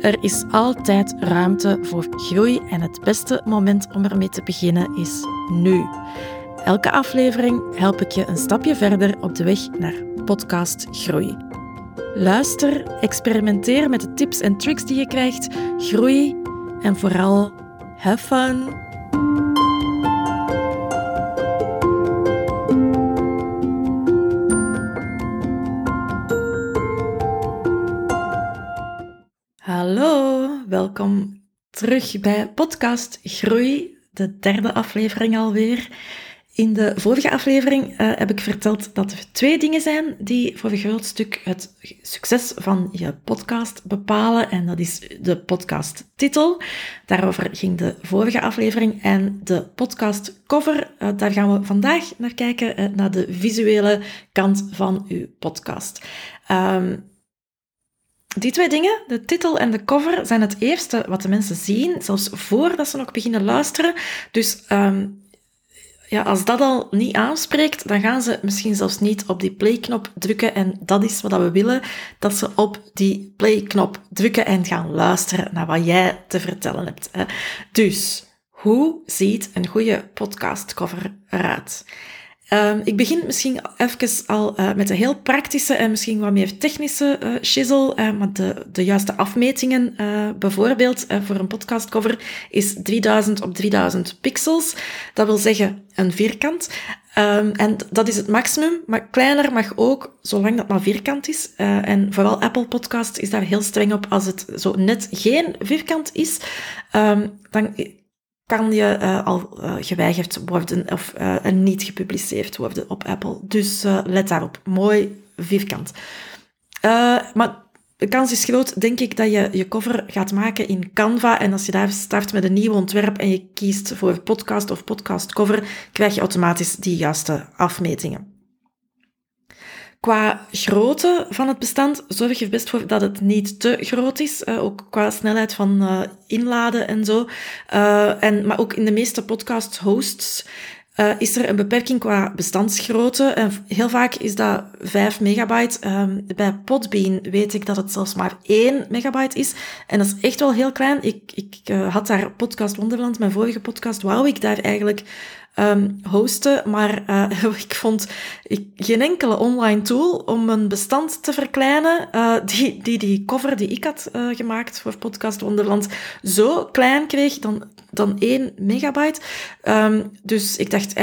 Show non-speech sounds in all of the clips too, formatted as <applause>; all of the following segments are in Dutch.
er is altijd ruimte voor groei en het beste moment om ermee te beginnen is nu. Elke aflevering help ik je een stapje verder op de weg naar podcast groei. Luister, experimenteer met de tips en tricks die je krijgt, groei en vooral have fun. Welkom terug bij podcast Groei, de derde aflevering alweer. In de vorige aflevering uh, heb ik verteld dat er twee dingen zijn die voor een groot stuk het succes van je podcast bepalen. En dat is de podcasttitel. Daarover ging de vorige aflevering. En de podcastcover, uh, daar gaan we vandaag naar kijken, uh, naar de visuele kant van uw podcast. Um, die twee dingen, de titel en de cover, zijn het eerste wat de mensen zien, zelfs voordat ze nog beginnen luisteren. Dus um, ja, als dat al niet aanspreekt, dan gaan ze misschien zelfs niet op die play-knop drukken. En dat is wat we willen, dat ze op die play-knop drukken en gaan luisteren naar wat jij te vertellen hebt. Dus, hoe ziet een goede podcastcover eruit? Um, ik begin misschien even al uh, met een heel praktische en misschien wat meer technische uh, shizzle. Maar de, de juiste afmetingen, bijvoorbeeld voor een podcastcover, is 3000 op 3000 pixels. Dat wil zeggen een vierkant. Um, en dat is het maximum, maar kleiner mag ook, zolang dat maar vierkant is. en vooral Apple Podcast is daar heel streng op. Als het zo net geen vierkant is, um, dan kan je uh, al uh, geweigerd worden of uh, niet gepubliceerd worden op Apple. Dus let daarop. Mooi vierkant. maar de kans is groot, denk ik, dat je je cover gaat maken in Canva. En als je daar start met een nieuw ontwerp en je kiest voor podcast of podcast cover, krijg je automatisch die juiste afmetingen. Qua grootte van het bestand zorg je best voor dat het niet te groot is. Uh, ook qua snelheid van uh, inladen en zo. Uh, en, maar ook in de meeste podcast-hosts is er een beperking qua bestandsgrootte. En heel vaak is dat 5 megabyte. Um, bij Podbean weet ik dat het zelfs maar 1 megabyte is. En dat is echt wel heel klein. Ik, ik had daar Podcast Wonderland, mijn vorige podcast, wou ik daar eigenlijk um, hosten, maar uh, <laughs> ik vond geen enkele online tool om een bestand te verkleinen uh, die, die die cover die ik had uh, gemaakt voor Podcast Wonderland zo klein kreeg dan, dan 1 megabyte. Um, dus ik dacht,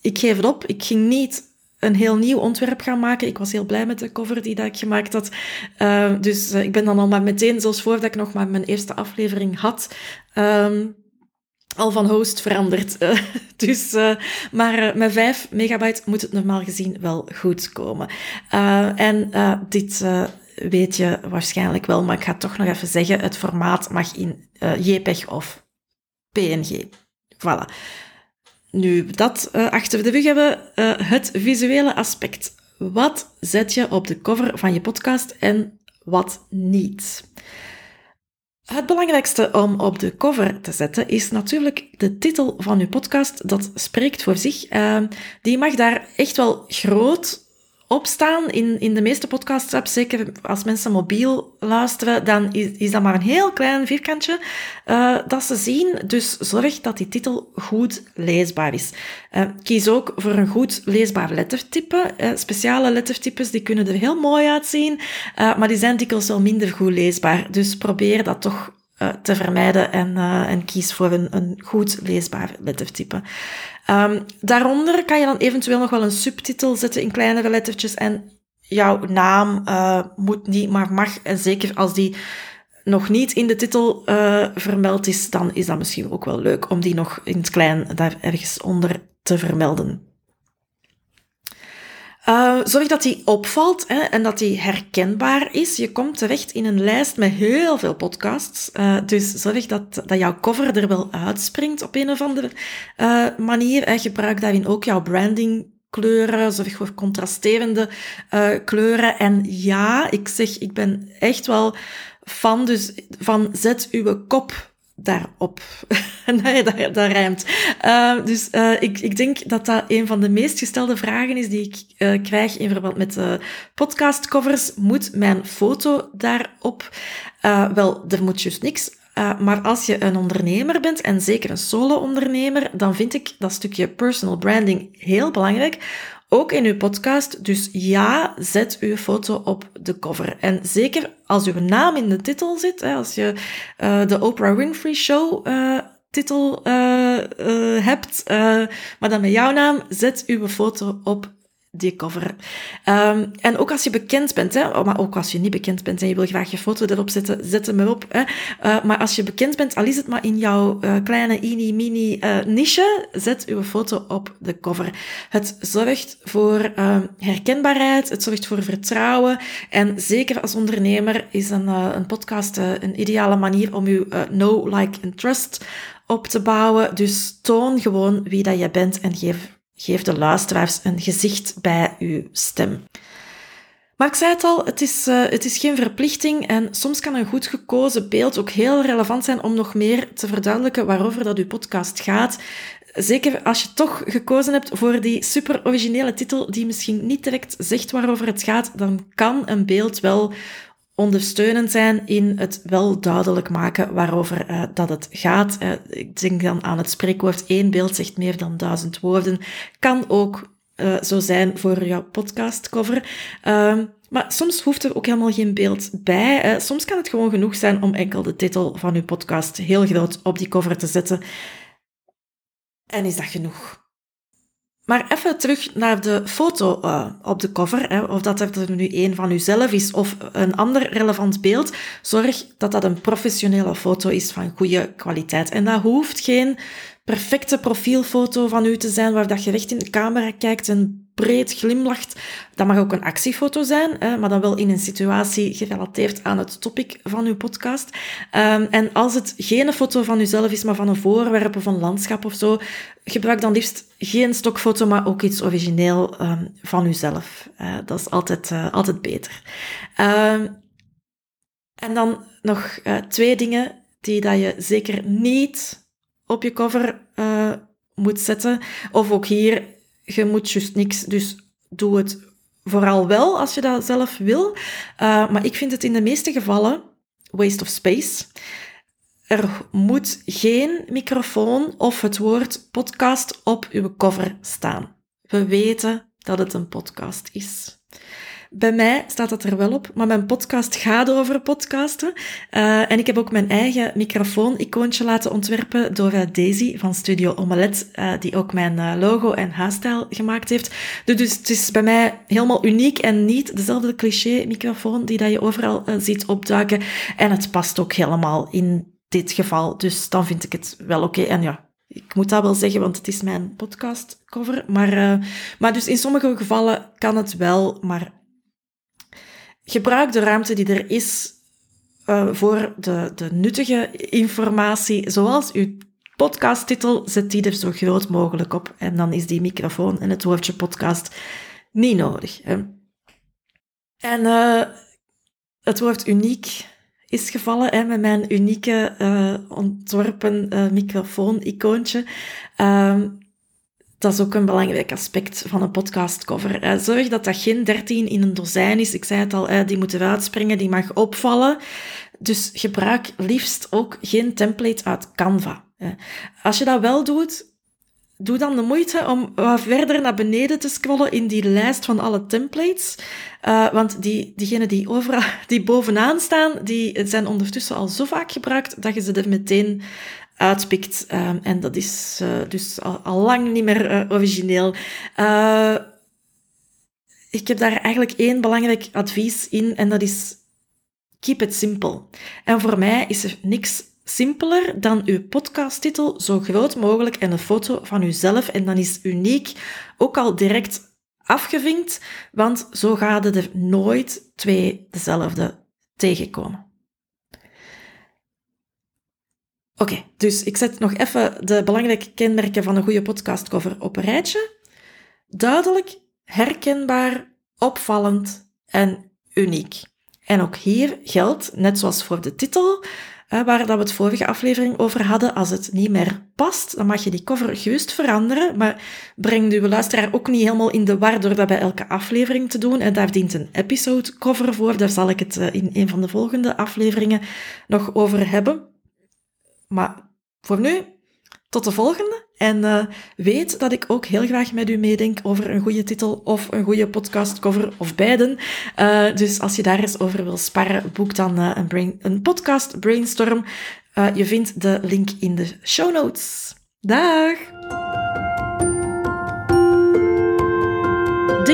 ik geef het op, ik ging niet een heel nieuw ontwerp gaan maken. Ik was heel blij met de cover die dat ik gemaakt had. Uh, dus ik ben dan al maar meteen, zoals voordat ik nog maar mijn eerste aflevering had, al van host veranderd. <laughs> dus, uh, maar uh, met 5 megabyte moet het normaal gezien wel goed komen. En dit weet je waarschijnlijk wel, maar ik ga toch nog even zeggen, het formaat mag in JPEG of PNG. Voilà. Nu dat achter de rug hebben, het visuele aspect. Wat zet je op de cover van je podcast en wat niet? Het belangrijkste om op de cover te zetten is natuurlijk de titel van uw podcast. Dat spreekt voor zich. Uh, die mag daar echt wel groot opstaan in, in de meeste podcast-apps, zeker als mensen mobiel luisteren, dan is, is dat maar een heel klein vierkantje uh, dat ze zien. Dus zorg dat die titel goed leesbaar is. Uh, kies ook voor een goed leesbaar lettertype. Speciale lettertypes die kunnen er heel mooi uitzien, maar die zijn dikwijls wel minder goed leesbaar. Dus probeer dat toch uh, te vermijden en, uh, en kies voor een, een goed leesbaar lettertype. Um, daaronder kan je dan eventueel nog wel een subtitel zetten in kleinere lettertjes en jouw naam uh, moet niet, maar mag. En zeker als die nog niet in de titel vermeld is, dan is dat misschien ook wel leuk om die nog in het klein daar ergens onder te vermelden. Uh, zorg dat die opvalt hè, en dat die herkenbaar is. Je komt terecht in een lijst met heel veel podcasts. Uh, dus zorg dat, dat jouw cover er wel uitspringt op een of andere uh, manier. En gebruik daarin ook jouw branding kleuren, zorg voor contrasterende kleuren. En ja, ik zeg, ik ben echt wel fan dus van zet uw kop daarop. <laughs> nee, dat, dat rijmt. Uh, dus uh, ik, ik denk dat dat een van de meest gestelde vragen is die ik uh, krijg in verband met podcastcovers. Moet mijn foto daarop? wel, er moet juist niks. maar als je een ondernemer bent, en zeker een solo-ondernemer, dan vind ik dat stukje personal branding heel belangrijk ook in uw podcast. Dus ja, zet uw foto op de cover. En zeker als uw naam in de titel zit, als je uh, de Oprah Winfrey Show uh, titel uh, hebt, maar dan met jouw naam, zet uw foto op die cover. Um, en ook als je bekend bent, hè, oh, maar ook als je niet bekend bent en je wil graag je foto erop zetten, zet hem erop. Hè. Uh, maar als je bekend bent, al is het maar in jouw uh, kleine mini-mini uh, niche, zet uw foto op de cover. Het zorgt voor herkenbaarheid, het zorgt voor vertrouwen. En zeker als ondernemer is een, een podcast een ideale manier om je know, like en trust op te bouwen. Dus toon gewoon wie dat je bent en geef Geef de luisteraars een gezicht bij uw stem. Maar ik zei het al, het is, uh, het is geen verplichting en soms kan een goed gekozen beeld ook heel relevant zijn om nog meer te verduidelijken waarover dat uw podcast gaat. Zeker als je toch gekozen hebt voor die super originele titel die misschien niet direct zegt waarover het gaat, dan kan een beeld wel ondersteunend zijn in het wel duidelijk maken waarover uh, dat het gaat. Uh, ik denk dan aan het spreekwoord één beeld zegt meer dan duizend woorden. Kan ook uh, zo zijn voor jouw podcastcover. Ehm, maar soms hoeft er ook helemaal geen beeld bij. soms kan het gewoon genoeg zijn om enkel de titel van uw podcast heel groot op die cover te zetten. En is dat genoeg? Maar even terug naar de foto uh, op de cover. Hè, of dat er nu een van uzelf is of een ander relevant beeld. Zorg dat dat een professionele foto is van goede kwaliteit. En dat hoeft geen perfecte profielfoto van u te zijn, waar dat je recht in de camera kijkt en breed glimlacht. Dat mag ook een actiefoto zijn, maar dan wel in een situatie gerelateerd aan het topic van uw podcast. Um, en als het geen foto van uzelf is, maar van een voorwerp of een landschap of zo, gebruik dan liefst geen stokfoto, maar ook iets origineel um, van uzelf. Uh, dat is altijd, uh, altijd beter. Um, en dan nog uh, twee dingen die dat je zeker niet op je cover moet zetten. Of ook hier, je moet juist niks, dus doe het vooral wel als je dat zelf wil. Uh, maar ik vind het in de meeste gevallen waste of space. Er moet geen microfoon of het woord podcast op uw cover staan. We weten dat het een podcast is. Bij mij staat dat er wel op, maar mijn podcast gaat over podcasten. Uh, en ik heb ook mijn eigen microfoon-icoontje laten ontwerpen door uh, Daisy van Studio Omelet, uh, die ook mijn logo en haarstijl gemaakt heeft. Dus, dus het is bij mij helemaal uniek en niet dezelfde cliché-microfoon die dat je overal ziet opduiken. En het past ook helemaal in dit geval. Dus dan vind ik het wel oké. En ja, ik moet dat wel zeggen, want het is mijn podcastcover. Maar, maar dus in sommige gevallen kan het wel, maar gebruik de ruimte die er is uh, voor de, de nuttige informatie, zoals uw podcasttitel, zet die er zo groot mogelijk op. En dan is die microfoon en het woordje podcast niet nodig. En uh, het woord uniek is gevallen hè, met mijn unieke uh, ontworpen microfoon-icoontje. Uh, dat is ook een belangrijk aspect van een podcastcover. Zorg dat dat geen 13 in een dozijn is. Ik zei het al, die moeten uitspringen, die mag opvallen. Dus gebruik liefst ook geen template uit Canva. Als je dat wel doet, doe dan de moeite om wat verder naar beneden te scrollen in die lijst van alle templates. Uh, want die, diegenen die, <laughs> die bovenaan staan, die zijn ondertussen al zo vaak gebruikt dat je ze er meteen uitpikt. Um, en dat is uh, dus al, lang niet meer uh, origineel. Uh, ik heb daar eigenlijk één belangrijk advies in en dat is keep it simple. En voor mij is er niks simpeler dan uw podcasttitel zo groot mogelijk en een foto van uzelf en dan is uniek ook al direct afgevinkt, want zo gaan er nooit twee dezelfde tegenkomen. Oké, dus ik zet nog even de belangrijke kenmerken van een goede podcastcover op een rijtje. Duidelijk, herkenbaar, opvallend en uniek. En ook hier geldt, net zoals voor de titel, waar dat we het vorige aflevering over hadden, als het niet meer past, dan mag je die cover gerust veranderen, maar breng uw luisteraar ook niet helemaal in de war door dat bij elke aflevering te doen. En daar dient een episode cover voor, daar zal ik het eh, in een van de volgende afleveringen nog over hebben. Maar voor nu, tot de volgende. En uh, weet dat ik ook heel graag met u meedenk over een goede titel of een goede podcastcover of beiden. Uh, dus als je daar eens over wil sparren, boek dan uh, een, een podcast brainstorm. je vindt de link in de show notes. Dag!